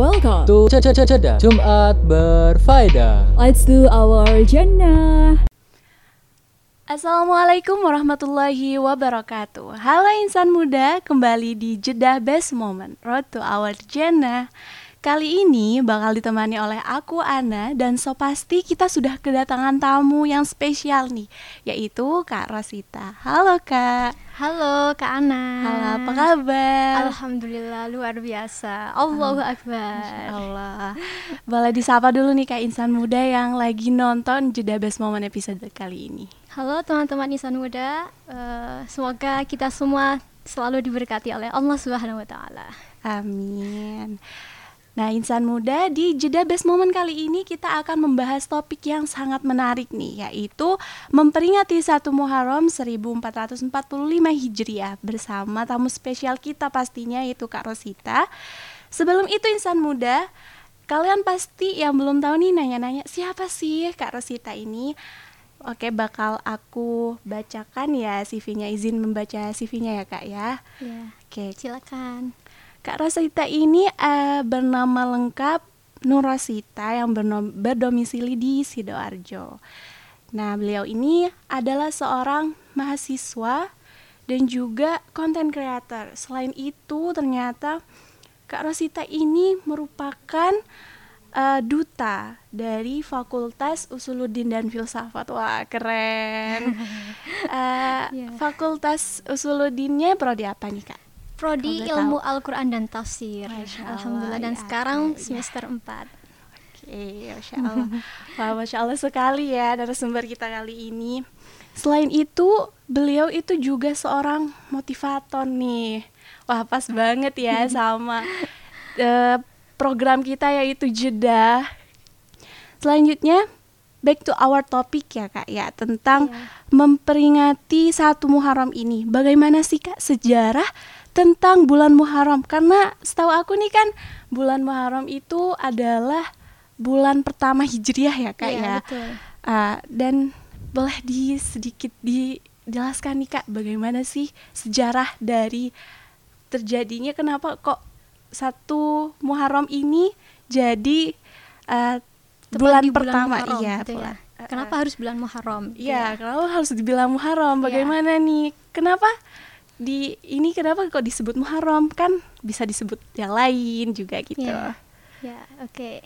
welcome. To Ceda Jumat berfaedah. Let's do our Jannah. Assalamualaikum warahmatullahi wabarakatuh. Halo insan muda, kembali di Jeddah Best Moment. Road to Our Jannah Kali ini bakal ditemani oleh aku Ana dan so pasti kita sudah kedatangan tamu yang spesial nih yaitu Kak Rosita. Halo Kak. Halo Kak Ana. Halo, apa kabar? Alhamdulillah luar biasa. Allahu Akbar. Allah. Boleh disapa dulu nih Kak insan muda yang lagi nonton Jeda Best Moment episode kali ini. Halo teman-teman insan muda. Uh, semoga kita semua selalu diberkati oleh Allah Subhanahu wa taala. Amin. Nah, insan muda di jeda best moment kali ini kita akan membahas topik yang sangat menarik nih, yaitu memperingati satu Muharram 1445 Hijriah bersama tamu spesial kita pastinya yaitu Kak Rosita. Sebelum itu insan muda, kalian pasti yang belum tahu nih nanya-nanya siapa sih Kak Rosita ini? Oke, bakal aku bacakan ya CV-nya. Izin membaca CV-nya ya, Kak ya. Ya. Oke, silakan. Kak Rosita ini uh, bernama lengkap Nur Rosita yang berdomisili di Sidoarjo. Nah, beliau ini adalah seorang mahasiswa dan juga content creator. Selain itu, ternyata Kak Rosita ini merupakan uh, duta dari Fakultas Usuluddin dan Filsafat. Wah, keren. uh, yeah. Fakultas Usuluddinnya prodi apa nih, Kak? Prodi Ilmu Al-Quran dan Tafsir. Alhamdulillah dan ya, sekarang ya. semester 4 Oke, Masya Allah. Wah, Masya Allah sekali ya narasumber kita kali ini. Selain itu, beliau itu juga seorang motivator nih. Wah, pas banget ya sama uh, program kita yaitu jeda. Selanjutnya, back to our topic ya kak ya tentang yeah. memperingati satu Muharram ini. Bagaimana sih kak sejarah tentang bulan Muharram karena setahu aku nih kan bulan Muharram itu adalah bulan pertama Hijriah ya kak iya, ya. Betul. Uh, dan boleh di sedikit dijelaskan nih kak bagaimana sih sejarah dari terjadinya kenapa kok satu Muharram ini jadi uh, bulan di pertama bulan Muharram, iya gitu ya. Kenapa harus bulan Muharram? Iya, ya. kenapa harus dibilang Muharram? Iya. Bagaimana ya. nih? Kenapa di ini kenapa kok disebut Muharram kan bisa disebut yang lain juga gitu. Ya, ya oke. Okay.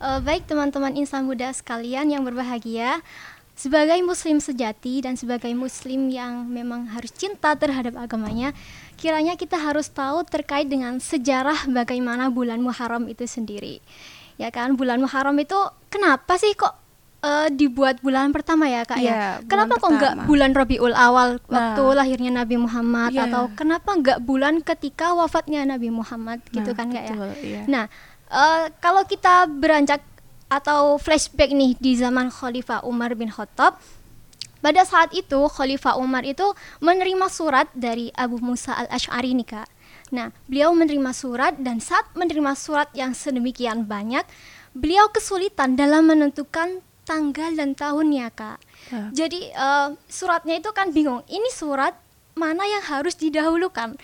Uh, eh, baik teman-teman insan muda sekalian yang berbahagia, sebagai muslim sejati dan sebagai muslim yang memang harus cinta terhadap agamanya, kiranya kita harus tahu terkait dengan sejarah bagaimana bulan Muharram itu sendiri. Ya kan, bulan Muharram itu kenapa sih kok uh, dibuat bulan pertama ya kak ya. ya kenapa kok nggak bulan Rabiul Awal nah. waktu lahirnya Nabi Muhammad yeah. atau kenapa nggak bulan ketika wafatnya Nabi Muhammad gitu nah, kan kak ya. Yeah. Nah uh, kalau kita beranjak atau flashback nih di zaman Khalifah Umar bin Khattab pada saat itu Khalifah Umar itu menerima surat dari Abu Musa al Ashari nih kak. Nah beliau menerima surat dan saat menerima surat yang sedemikian banyak beliau kesulitan dalam menentukan tanggal dan tahunnya kak. Uh. Jadi uh, suratnya itu kan bingung. Ini surat mana yang harus didahulukan?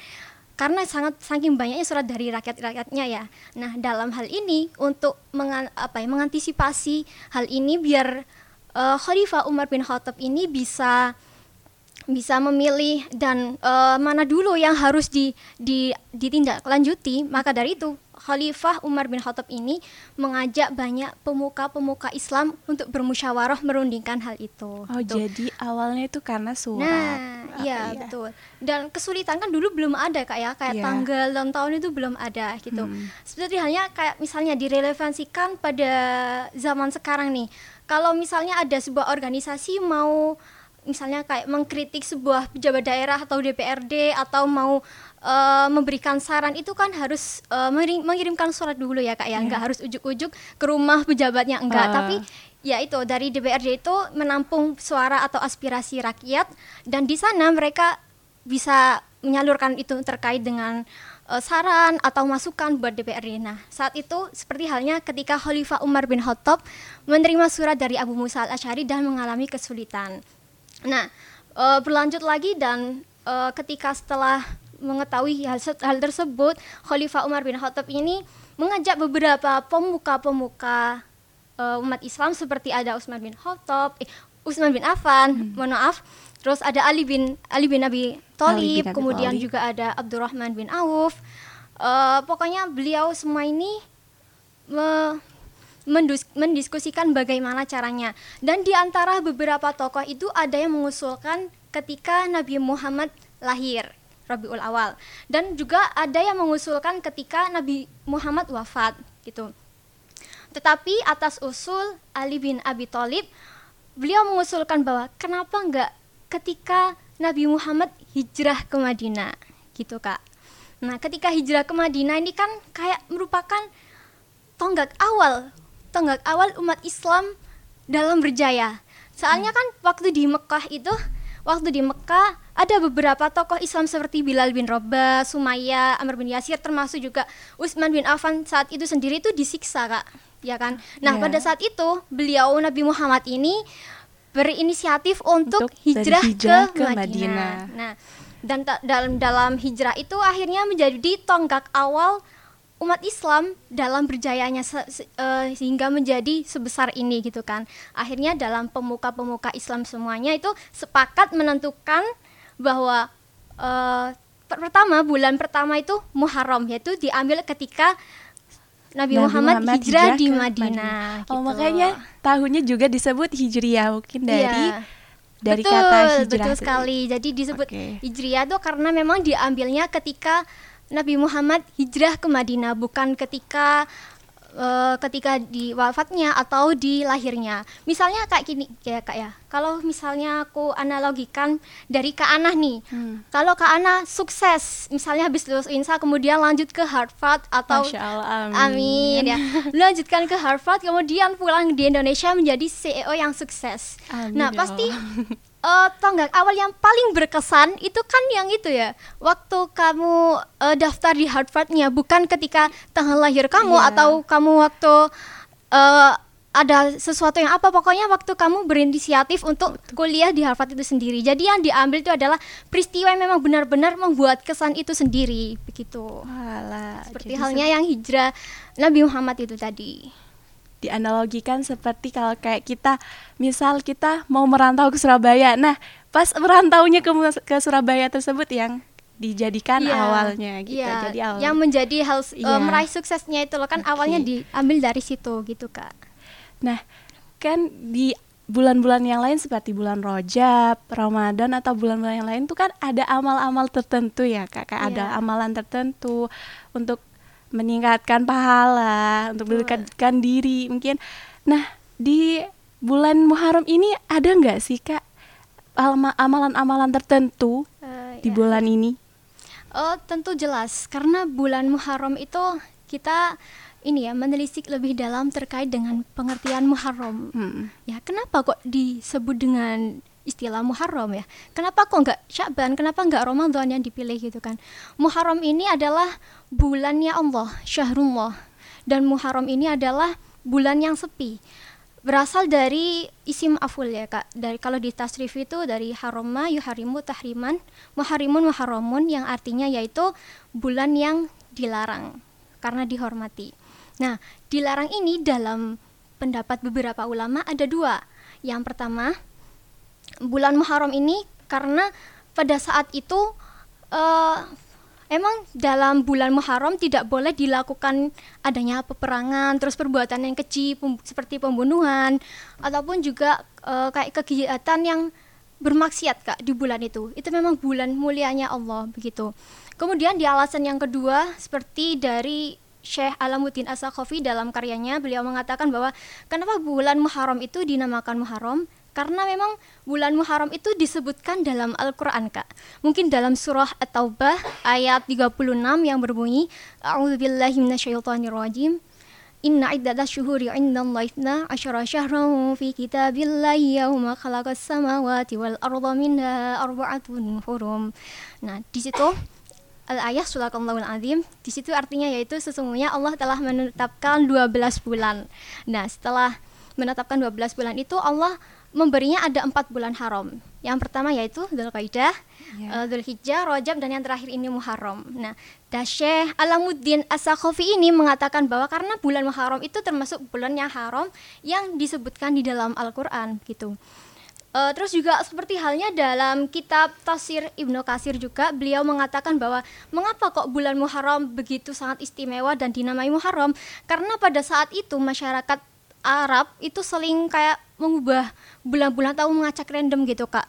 Karena sangat saking banyaknya surat dari rakyat-rakyatnya ya. Nah dalam hal ini untuk mengan, apa ya, mengantisipasi hal ini biar uh, Khalifah Umar bin Khattab ini bisa bisa memilih dan uh, mana dulu yang harus di, di ditindaklanjuti maka dari itu Khalifah Umar bin Khattab ini mengajak banyak pemuka-pemuka Islam untuk bermusyawarah merundingkan hal itu. Oh, gitu. jadi awalnya itu karena surat. Nah, iya, iya betul. Dan kesulitan kan dulu belum ada kak ya, kayak yeah. tanggal dan tahun itu belum ada gitu. Hmm. Seperti halnya kayak misalnya direlevansikan pada zaman sekarang nih. Kalau misalnya ada sebuah organisasi mau misalnya kayak mengkritik sebuah pejabat daerah atau DPRD atau mau uh, memberikan saran itu kan harus uh, mengirimkan surat dulu ya kak ya, yeah. nggak harus ujuk-ujuk ke rumah pejabatnya enggak, uh. tapi ya itu dari DPRD itu menampung suara atau aspirasi rakyat dan di sana mereka bisa menyalurkan itu terkait dengan uh, saran atau masukan buat DPRD. Nah, saat itu seperti halnya ketika Khalifah Umar bin Khattab menerima surat dari Abu Musa al-Asy'ari dan mengalami kesulitan. Nah, uh, berlanjut lagi dan uh, ketika setelah mengetahui hal, hal tersebut, Khalifah Umar bin Khattab ini mengajak beberapa pemuka-pemuka uh, umat Islam seperti ada Utsman bin Khattab, eh, Utsman bin Affan, hmm. mohon maaf. Terus ada Ali bin Ali bin Abi Thalib, kemudian juga ada Abdurrahman bin Auf. Uh, pokoknya beliau semua ini me mendus mendiskusikan bagaimana caranya. Dan di antara beberapa tokoh itu ada yang mengusulkan ketika Nabi Muhammad lahir. Rabiul Awal dan juga ada yang mengusulkan ketika Nabi Muhammad wafat gitu. Tetapi atas usul Ali bin Abi Thalib beliau mengusulkan bahwa kenapa enggak ketika Nabi Muhammad hijrah ke Madinah gitu kak. Nah ketika hijrah ke Madinah ini kan kayak merupakan tonggak awal tonggak awal umat Islam dalam berjaya. Soalnya kan waktu di Mekah itu waktu di Mekah ada beberapa tokoh Islam seperti Bilal bin Rabah, Sumayyah, Amr bin Yasir termasuk juga Utsman bin Affan saat itu sendiri itu disiksa kak ya kan nah yeah. pada saat itu beliau Nabi Muhammad ini berinisiatif untuk, untuk hijrah, hijrah ke, ke Madinah. Madinah nah dan dalam dalam hijrah itu akhirnya menjadi tonggak awal umat Islam dalam berjayanya se se uh, sehingga menjadi sebesar ini gitu kan. Akhirnya dalam pemuka-pemuka Islam semuanya itu sepakat menentukan bahwa uh, pertama bulan pertama itu Muharram yaitu diambil ketika Nabi, Nabi Muhammad, Muhammad hijrah, hijrah di Madinah. Gitu. Oh makanya tahunnya juga disebut Hijriah mungkin dari yeah. dari betul, kata hijrah. Betul sekali. Jadi disebut okay. Hijriah itu karena memang diambilnya ketika Nabi Muhammad hijrah ke Madinah bukan ketika uh, ketika di wafatnya atau di lahirnya. Misalnya kayak gini ya Kak ya. Kalau misalnya aku analogikan dari Kak Ana nih. Hmm. Kalau Kak Ana sukses misalnya habis lulus INSA kemudian lanjut ke Harvard atau Allah, amin. amin ya. Lanjutkan ke Harvard kemudian pulang di Indonesia menjadi CEO yang sukses. Amin, nah, ya pasti uh, tonggak awal yang paling berkesan itu kan yang itu ya. Waktu kamu uh, daftar di Harvardnya bukan ketika tanggal lahir kamu yeah. atau kamu waktu uh, ada sesuatu yang apa pokoknya waktu kamu berinisiatif untuk kuliah di Harvard itu sendiri. Jadi yang diambil itu adalah peristiwa yang memang benar-benar membuat kesan itu sendiri begitu. Alah, seperti halnya yang hijrah Nabi Muhammad itu tadi dianalogikan seperti kalau kayak kita misal kita mau merantau ke Surabaya nah pas merantaunya ke ke Surabaya tersebut yang dijadikan yeah. awalnya gitu yeah. jadi awal yang menjadi hal yeah. uh, meraih suksesnya itu loh kan okay. awalnya diambil dari situ gitu kak nah kan di bulan-bulan yang lain seperti bulan Rojab, Ramadan atau bulan-bulan yang lain tuh kan ada amal-amal tertentu ya kak, yeah. ada iya. amalan tertentu untuk meningkatkan pahala untuk mendekatkan diri. Mungkin nah di bulan Muharram ini ada nggak sih kak amalan-amalan tertentu uh, di ya. bulan ini? Oh tentu jelas. Karena bulan Muharram itu kita ini ya menelisik lebih dalam terkait dengan pengertian Muharram. Hmm. ya kenapa kok disebut dengan istilah Muharram ya. Kenapa kok nggak Syaban? Kenapa nggak Ramadan yang dipilih gitu kan? Muharram ini adalah bulannya Allah, Syahrullah. Dan Muharram ini adalah bulan yang sepi. Berasal dari isim aful ya kak. Dari kalau di tasrif itu dari haroma yuharimu tahriman, muharimun muharramun yang artinya yaitu bulan yang dilarang karena dihormati. Nah, dilarang ini dalam pendapat beberapa ulama ada dua. Yang pertama, bulan Muharram ini karena pada saat itu uh, emang dalam bulan Muharram tidak boleh dilakukan adanya peperangan, terus perbuatan yang keji pem, seperti pembunuhan ataupun juga uh, kayak kegiatan yang bermaksiat kak di bulan itu. Itu memang bulan mulianya Allah begitu. Kemudian di alasan yang kedua seperti dari Syekh Alamuddin Asakhofi dalam karyanya beliau mengatakan bahwa kenapa bulan Muharram itu dinamakan Muharram karena memang bulan Muharram itu disebutkan dalam Al-Qur'an Kak. Mungkin dalam surah At-Taubah ayat 36 yang berbunyi A'udzubillahi minasyaitonirrajim. Inna iddata syuhuri indallahi ithna asyara syahran fi kitabillahi yawma khalaqas samawati wal arda minha arba'atun hurum. Nah, di situ al-ayah Allahul azim di situ artinya yaitu sesungguhnya Allah telah menetapkan 12 bulan. Nah, setelah menetapkan 12 bulan itu Allah memberinya ada empat bulan haram Yang pertama yaitu Dzulqa'dah, Ya. yeah. Dzulhijjah, Rajab dan yang terakhir ini Muharram. Nah, Dasyeh Alamuddin As-Sakhafi ini mengatakan bahwa karena bulan Muharram itu termasuk bulan yang haram yang disebutkan di dalam Al-Qur'an gitu. Uh, terus juga seperti halnya dalam kitab Tafsir Ibnu Katsir juga beliau mengatakan bahwa mengapa kok bulan Muharram begitu sangat istimewa dan dinamai Muharram? Karena pada saat itu masyarakat Arab itu seling kayak mengubah bulan-bulan atau mengacak random gitu, Kak.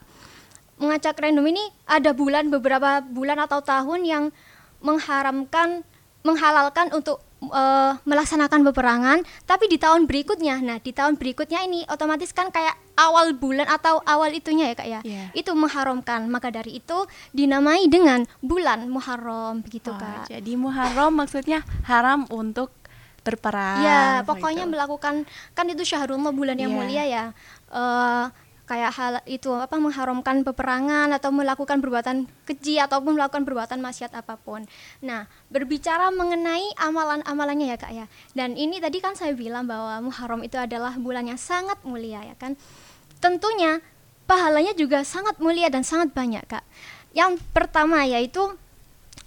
Mengacak random ini ada bulan beberapa bulan atau tahun yang mengharamkan menghalalkan untuk uh, melaksanakan peperangan tapi di tahun berikutnya nah di tahun berikutnya ini otomatis kan kayak awal bulan atau awal itunya ya kak ya Yeah. itu mengharamkan maka dari itu dinamai dengan bulan Muharram begitu Oh, kak jadi Muharram maksudnya haram untuk berperang. ya gitu. pokoknya melakukan kan itu syahrullah bulan yang Iya. mulia ya Eh, kayak hal itu apa mengharamkan peperangan atau melakukan perbuatan keji ataupun melakukan perbuatan maksiat apa pun. Nah, berbicara mengenai amalan-amalannya ya Kak ya. Dan ini tadi kan saya bilang bahwa Muharram itu adalah bulan yang sangat mulia ya kan. Tentunya pahalanya juga sangat mulia dan sangat banyak Kak. Yang pertama yaitu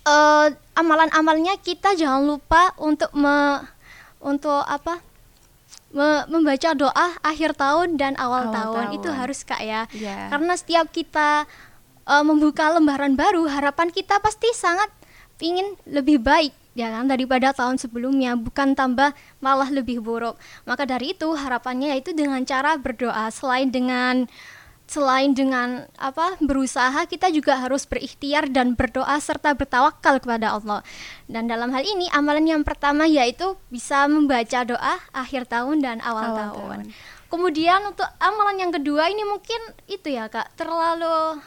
eh, amalan-amalnya kita jangan lupa untuk me, untuk apa me- membaca doa akhir tahun dan awal, Awal tahun. tahun. itu harus kak ya Iya. karena setiap kita eh, membuka lembaran baru harapan kita pasti sangat ingin lebih baik ya kan daripada tahun sebelumnya bukan tambah malah lebih buruk maka dari itu harapannya yaitu dengan cara berdoa selain dengan selain dengan apa berusaha kita juga harus berikhtiar dan berdoa serta bertawakal kepada Allah. Dan dalam hal ini amalan yang pertama yaitu bisa membaca doa akhir tahun dan awal, Awal tahun. tahun. Kemudian untuk amalan yang kedua ini mungkin itu ya Kak, terlalu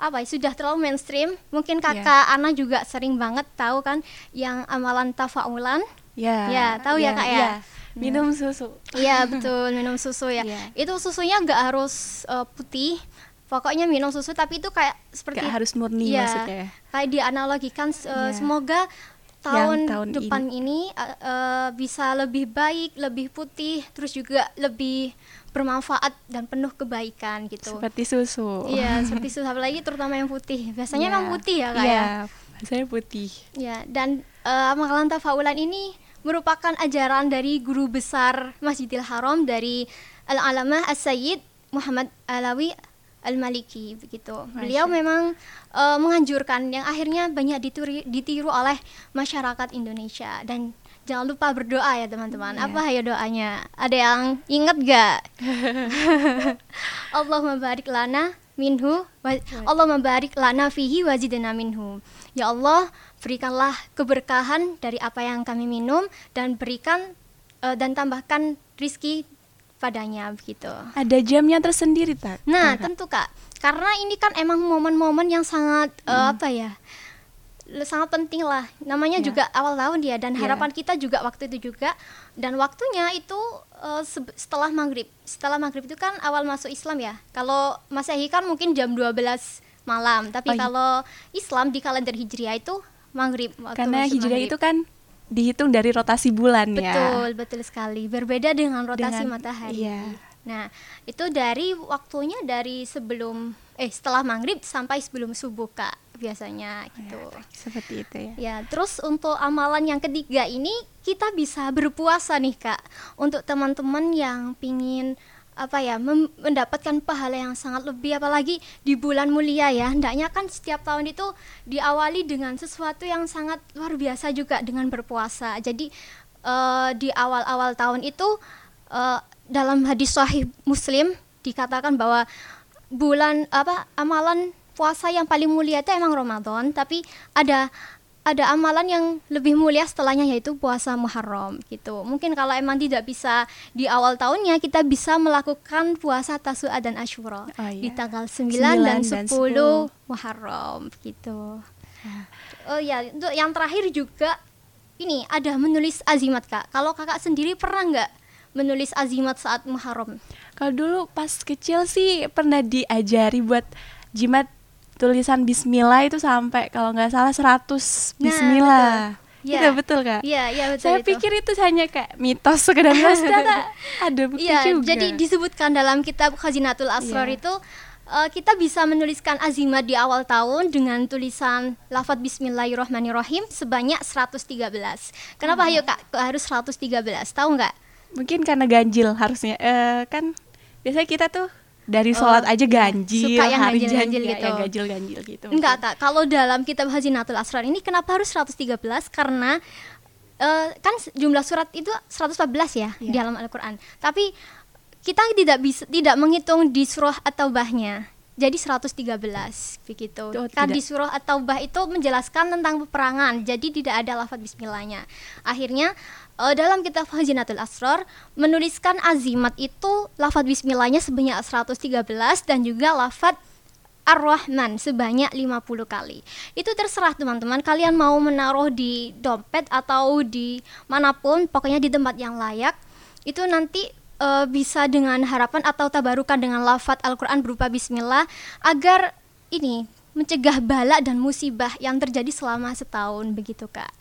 apa ya, sudah terlalu mainstream. Mungkin Kakak Ana juga sering banget tahu kan yang amalan tafaulan. Ya. Ya, tahu ya, Kak, ya? iya. Minum susu. Iya betul minum susu ya. Iya. Itu susunya nggak harus eh, putih. Pokoknya minum susu tapi itu kayak seperti Gak harus murni Iya, maksudnya ya. Kayak dianalogikan eh, Iya. semoga tahun, tahun depan ini, eh, eh, bisa lebih baik, lebih putih, terus juga lebih bermanfaat dan penuh kebaikan gitu. Seperti susu. Iya, seperti susu apalagi terutama yang putih. Biasanya Iya. memang putih ya, Kak Iya, ya. Saya putih. Ya, dan uh, amalan tafaulan ini merupakan ajaran dari guru besar Masjidil Haram dari Al-Alamah As-Sayyid Muhammad Alawi Al-Maliki begitu. Beliau Masya. memang uh, menganjurkan yang akhirnya banyak dituri, ditiru oleh masyarakat Indonesia dan jangan lupa berdoa ya teman-teman. Iya. Apa ya doanya? Ada yang ingat gak? Allahumma barik lana minhu Allah membarik lana fihi wazidna minhu. Ya Allah, berikanlah keberkahan dari apa yang kami minum dan berikan eh, dan tambahkan rizki padanya begitu. Ada jamnya tersendiri tak? Nah, Kakak? tentu Kak. Karena ini kan emang momen-momen yang sangat eh, apa ya? sangat penting lah. Namanya Ya. juga awal tahun ya dan harapan kita juga waktu itu juga dan waktunya itu sebe- setelah maghrib. Setelah maghrib itu kan awal masuk Islam ya. Kalau Masehi kan mungkin jam 12 malam, tapi Oh, iya. kalau Islam di kalender Hijriah itu maghrib. waktu Karena maghrib. itu kan dihitung dari rotasi bulan ya. Betul, betul sekali. Berbeda dengan rotasi Dengan- matahari. iya. Nah, itu dari waktunya dari sebelum eh setelah maghrib sampai sebelum subuh kak biasanya gitu. Seperti itu ya. Ya, terus untuk amalan yang ketiga ini kita bisa berpuasa nih kak. Untuk teman-teman yang pingin apa ya mendapatkan pahala yang sangat lebih apalagi di bulan mulia ya. Hendaknya kan setiap tahun itu diawali dengan sesuatu yang sangat luar biasa juga dengan berpuasa. Jadi eh, di awal-awal tahun itu eh, dalam hadis sahih muslim dikatakan bahwa bulan apa amalan puasa yang paling mulia itu emang Ramadan. Tapi ada ada amalan yang lebih mulia setelahnya yaitu puasa Muharram gitu. Mungkin kalau emang tidak bisa di awal tahunnya kita bisa melakukan puasa Tasu'a dan Asyura Oh, di iya. tanggal 9, 9 dan dan 10, 10. Muharram gitu. Oh ya, untuk yang terakhir juga ini ada menulis azimat Kak. Kalau Kakak sendiri pernah nggak menulis azimat saat Muharram? Kalau dulu pas kecil sih pernah diajari buat jimat tulisan bismillah itu sampai kalau nggak salah 100 bismillah. betul. Iya Iya. betul Kak. Iya, iya betul Saya itu. pikir itu hanya kayak mitos sekedar mitos ternyata ada bukti Iya, juga. jadi disebutkan dalam kitab Khazinatul Asrar Iya. itu uh, kita bisa menuliskan azimat di awal tahun dengan tulisan lafadz bismillahirrahmanirrahim sebanyak 113. Kenapa Hmm. ayo Kak harus 113? Tahu nggak? Mungkin karena ganjil harusnya. Eh kan biasanya kita tuh dari sholat Oh, aja iya. ganjil, Suka yang hari ganjil-ganjil jan- gitu. yang ganjil-ganjil gitu. Enggak Kak, kalau dalam kitab Hazinatul Asrar ini kenapa harus 113? Karena eh, kan jumlah surat itu 114 ya di Iya. dalam Al-Qur'an. Tapi kita tidak bisa tidak menghitung di surah at-taubahnya. Jadi 113 begitu. Oh, kan tidak. di surah at-taubah itu menjelaskan tentang peperangan. Jadi tidak ada lafaz bismillahnya. Akhirnya eh, dalam kitab Hazinatul Asrar menuliskan azimat itu lafaz bismillahnya sebanyak 113 dan juga lafaz Ar-Rahman sebanyak 50 kali. Itu terserah teman-teman, kalian mau menaruh di dompet atau di mana pun, pokoknya di tempat yang layak. Itu nanti eh, bisa dengan harapan atau tabarukan dengan lafat Al-Qur'an berupa bismillah agar ini mencegah bala dan musibah yang terjadi selama setahun begitu, Kak.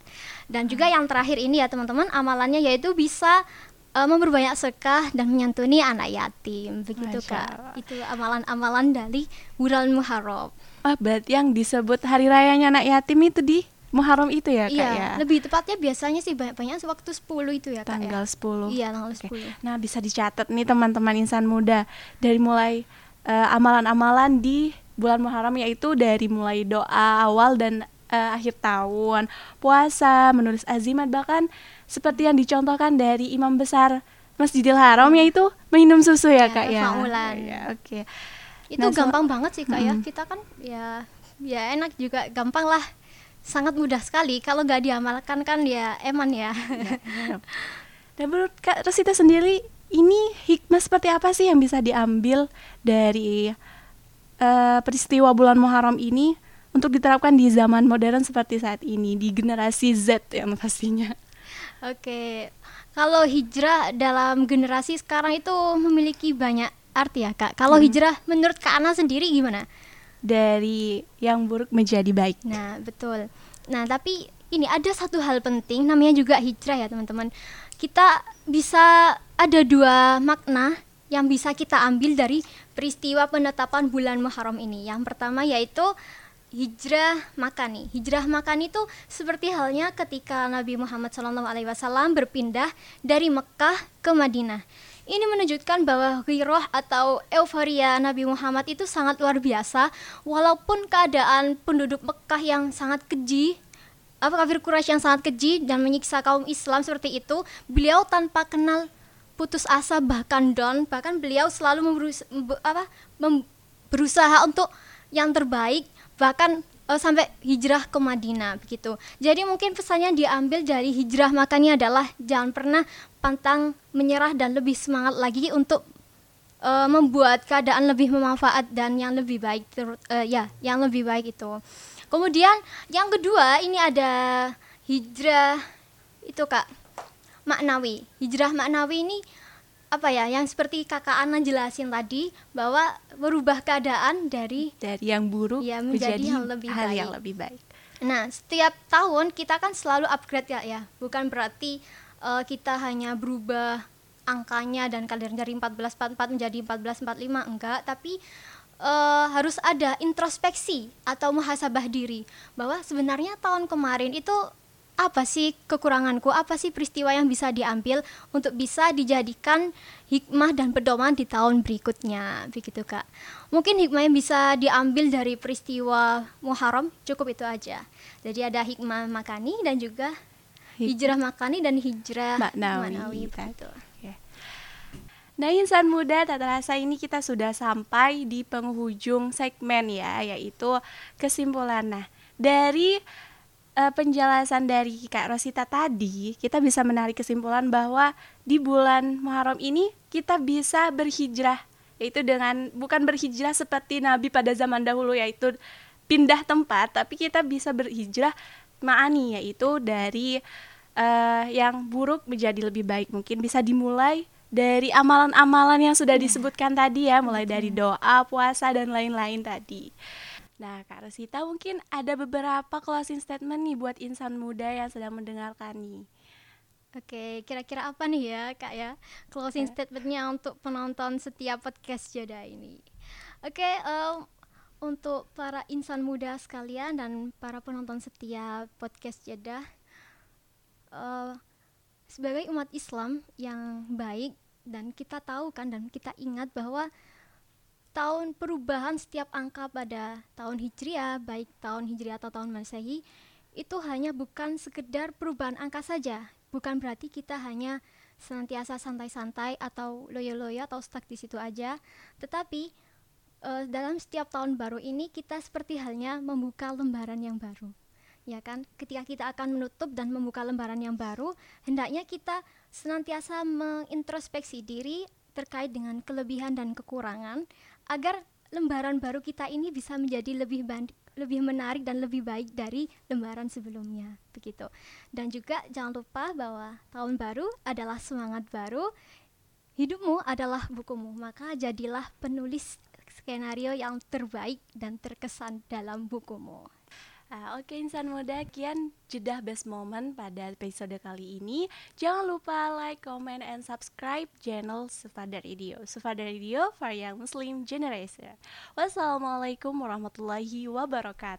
Dan juga yang terakhir ini ya teman-teman, amalannya yaitu bisa eh, memperbanyak sedekah dan menyantuni anak yatim begitu Masya kak Allah. itu amalan-amalan dari bulan Muharram Ah, berarti yang disebut hari rayanya anak yatim itu di Muharram itu ya, Kak iya ya? lebih tepatnya biasanya sih banyak-banyak waktu 10 itu ya kak Tanggal ya? 10. iya tanggal Oke. 10 Nah, bisa dicatat nih teman-teman insan muda dari mulai eh, amalan-amalan di bulan Muharram yaitu dari mulai doa awal dan eh, akhir tahun, puasa, menulis azimat bahkan seperti yang dicontohkan dari imam besar Masjidil Haram yaitu minum susu ya, Ya, Kak ya. tafaulan. Iya, Oke. itu Nah, so- gampang banget sih kak ya Mm-mm. kita kan ya ya enak juga gampang lah sangat mudah sekali kalau nggak diamalkan kan ya eman ya Dan menurut Kak Rosita sendiri, ini hikmah seperti apa sih yang bisa diambil dari eh, peristiwa bulan Muharram ini untuk diterapkan di zaman modern seperti saat ini di generasi Z yang pastinya. Oke, kalau hijrah dalam generasi sekarang itu memiliki banyak arti ya kak. Kalau hijrah menurut Kak Ana sendiri gimana? Dari yang buruk menjadi baik. Nah betul. Nah tapi ini ada satu hal penting namanya juga hijrah ya teman-teman. Kita bisa ada dua makna yang bisa kita ambil dari peristiwa penetapan bulan Muharram ini. Yang pertama yaitu hijrah makani. Hijrah makani itu seperti halnya ketika Nabi Muhammad SAW berpindah dari Mekah ke Madinah. Ini menunjukkan bahwa ghirah atau euforia Nabi Muhammad itu sangat luar biasa. Walaupun keadaan penduduk Mekah yang sangat keji apa kafir Quraisy yang sangat keji dan menyiksa kaum Islam seperti itu, beliau tanpa kenal putus asa bahkan down, bahkan beliau selalu apa, berusaha untuk yang terbaik. Bahkan eh, sampai hijrah ke Madinah begitu. Jadi mungkin pesannya diambil dari hijrah makanya adalah jangan pernah pantang menyerah dan lebih semangat lagi untuk eh, membuat keadaan lebih bermanfaat dan yang lebih baik terut- eh, ya yang lebih baik itu kemudian yang kedua ini ada hijrah itu kak maknawi hijrah maknawi ini apa ya yang seperti kakak Ana jelasin tadi bahwa merubah keadaan dari Dari yang buruk Ya, menjadi menjadi yang lebih hal baik. yang lebih baik. Nah, setiap tahun kita kan selalu upgrade ya, ya. Bukan berarti eh, kita hanya berubah angkanya dan kalian dari 1444 menjadi 1445 enggak, tapi eh, harus ada introspeksi atau muhasabah diri bahwa sebenarnya tahun kemarin itu apa sih kekuranganku, apa sih peristiwa yang bisa diambil untuk bisa dijadikan hikmah dan pedoman di tahun berikutnya, begitu kak. Mungkin hikmah yang bisa diambil dari peristiwa Muharram cukup itu aja. Jadi ada hikmah makani dan juga hijrah makani dan hijrah Maknawi. begitu. Nah insan muda tak terasa ini kita sudah sampai di penghujung segmen ya yaitu kesimpulan. Nah dari eh, penjelasan dari Kak Rosita tadi kita bisa menarik kesimpulan bahwa di bulan Muharram ini kita bisa berhijrah yaitu dengan bukan berhijrah seperti Nabi pada zaman dahulu yaitu pindah tempat tapi kita bisa berhijrah ma'ani yaitu dari eh, yang buruk menjadi lebih baik. Mungkin bisa dimulai dari amalan-amalan yang sudah disebutkan tadi ya mulai dari doa puasa dan lain-lain tadi nah Kak Rosita mungkin ada beberapa closing statement nih buat insan muda yang sedang mendengarkan nih Oke, kira-kira apa nih ya kak ya closing statementnya untuk penonton setiap podcast Jada ini? Oke, um, untuk para insan muda sekalian dan para penonton setia podcast Jeddah, uh, sebagai umat Islam yang baik dan kita tahu kan dan kita ingat bahwa tahun perubahan setiap angka pada tahun Hijriah, baik tahun Hijriah atau tahun Masehi, itu hanya bukan sekedar perubahan angka saja. Bukan berarti kita hanya senantiasa santai-santai atau loyo-loyo atau stuck di situ aja, tetapi uh, dalam setiap tahun baru ini kita seperti halnya membuka lembaran yang baru. Ya kan? Ketika kita akan menutup dan membuka lembaran yang baru, hendaknya kita senantiasa mengintrospeksi diri terkait dengan kelebihan dan kekurangan agar lembaran baru kita ini bisa menjadi lebih lebih menarik dan lebih baik dari lembaran sebelumnya begitu. Dan juga jangan lupa bahwa tahun baru adalah semangat baru. Hidupmu adalah bukumu, maka jadilah penulis skenario yang terbaik dan terkesan dalam bukumu. Uh, Oke okay, insan muda, kian jeda best moment pada episode kali ini. Jangan lupa like, comment, and subscribe channel Sufada Radio. Sufada Radio for Young Muslim Generation. Wassalamualaikum warahmatullahi wabarakatuh.